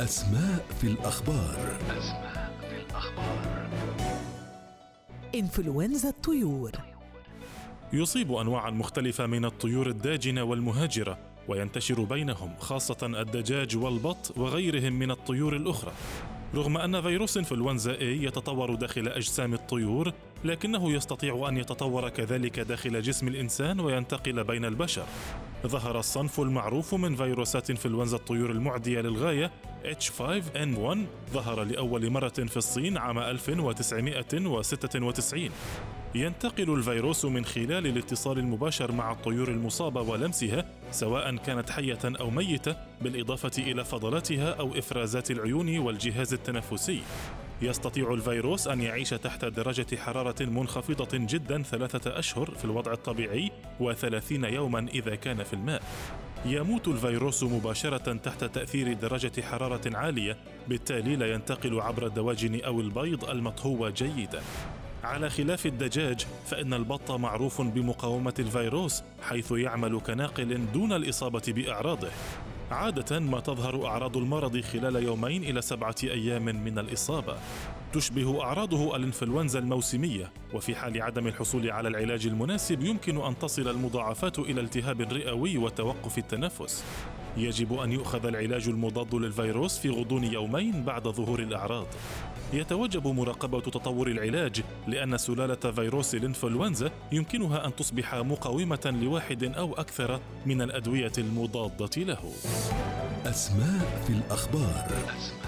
أسماء في الأخبار. أسماء في الأخبار إنفلونزا الطيور. يصيب انواعا مختلفة من الطيور الداجنة والمهاجرة وينتشر بينهم خاصة الدجاج والبط وغيرهم من الطيور الأخرى. رغم أن فيروس إنفلونزا A يتطور داخل أجسام الطيور لكنه يستطيع أن يتطور كذلك داخل جسم الإنسان وينتقل بين البشر. ظهر الصنف المعروف من فيروسات انفلونزا الطيور المعدية للغاية H5N1 ظهر لأول مرة في الصين عام 1996 ينتقل الفيروس من خلال الاتصال المباشر مع الطيور المصابة ولمسها سواء كانت حية أو ميتة بالإضافة إلى فضلاتها أو إفرازات العيون والجهاز التنفسي. يستطيع الفيروس أن يعيش تحت درجة حرارة منخفضة جدا ثلاثة أشهر في الوضع الطبيعي وثلاثين يوما إذا كان في الماء يموت الفيروس مباشرة تحت تأثير درجة حرارة عالية بالتالي لا ينتقل عبر الدواجن أو البيض المطهو جيدا على خلاف الدجاج فإن البط معروف بمقاومة الفيروس حيث يعمل كناقل دون الإصابة بأعراضه. عادة ما تظهر أعراض المرض خلال يومين إلى سبعة أيام من الإصابة. تشبه أعراضه الإنفلونزا الموسمية، وفي حال عدم الحصول على العلاج المناسب يمكن أن تصل المضاعفات إلى التهاب رئوي وتوقف التنفس. يجب أن يؤخذ العلاج المضاد للفيروس في غضون يومين بعد ظهور الأعراض. يتوجب مراقبة تطور العلاج لأن سلالة فيروس الإنفلونزا يمكنها أن تصبح مقاومة لواحد أو أكثر من الأدوية المضادة له. أسماء في الأخبار أسماء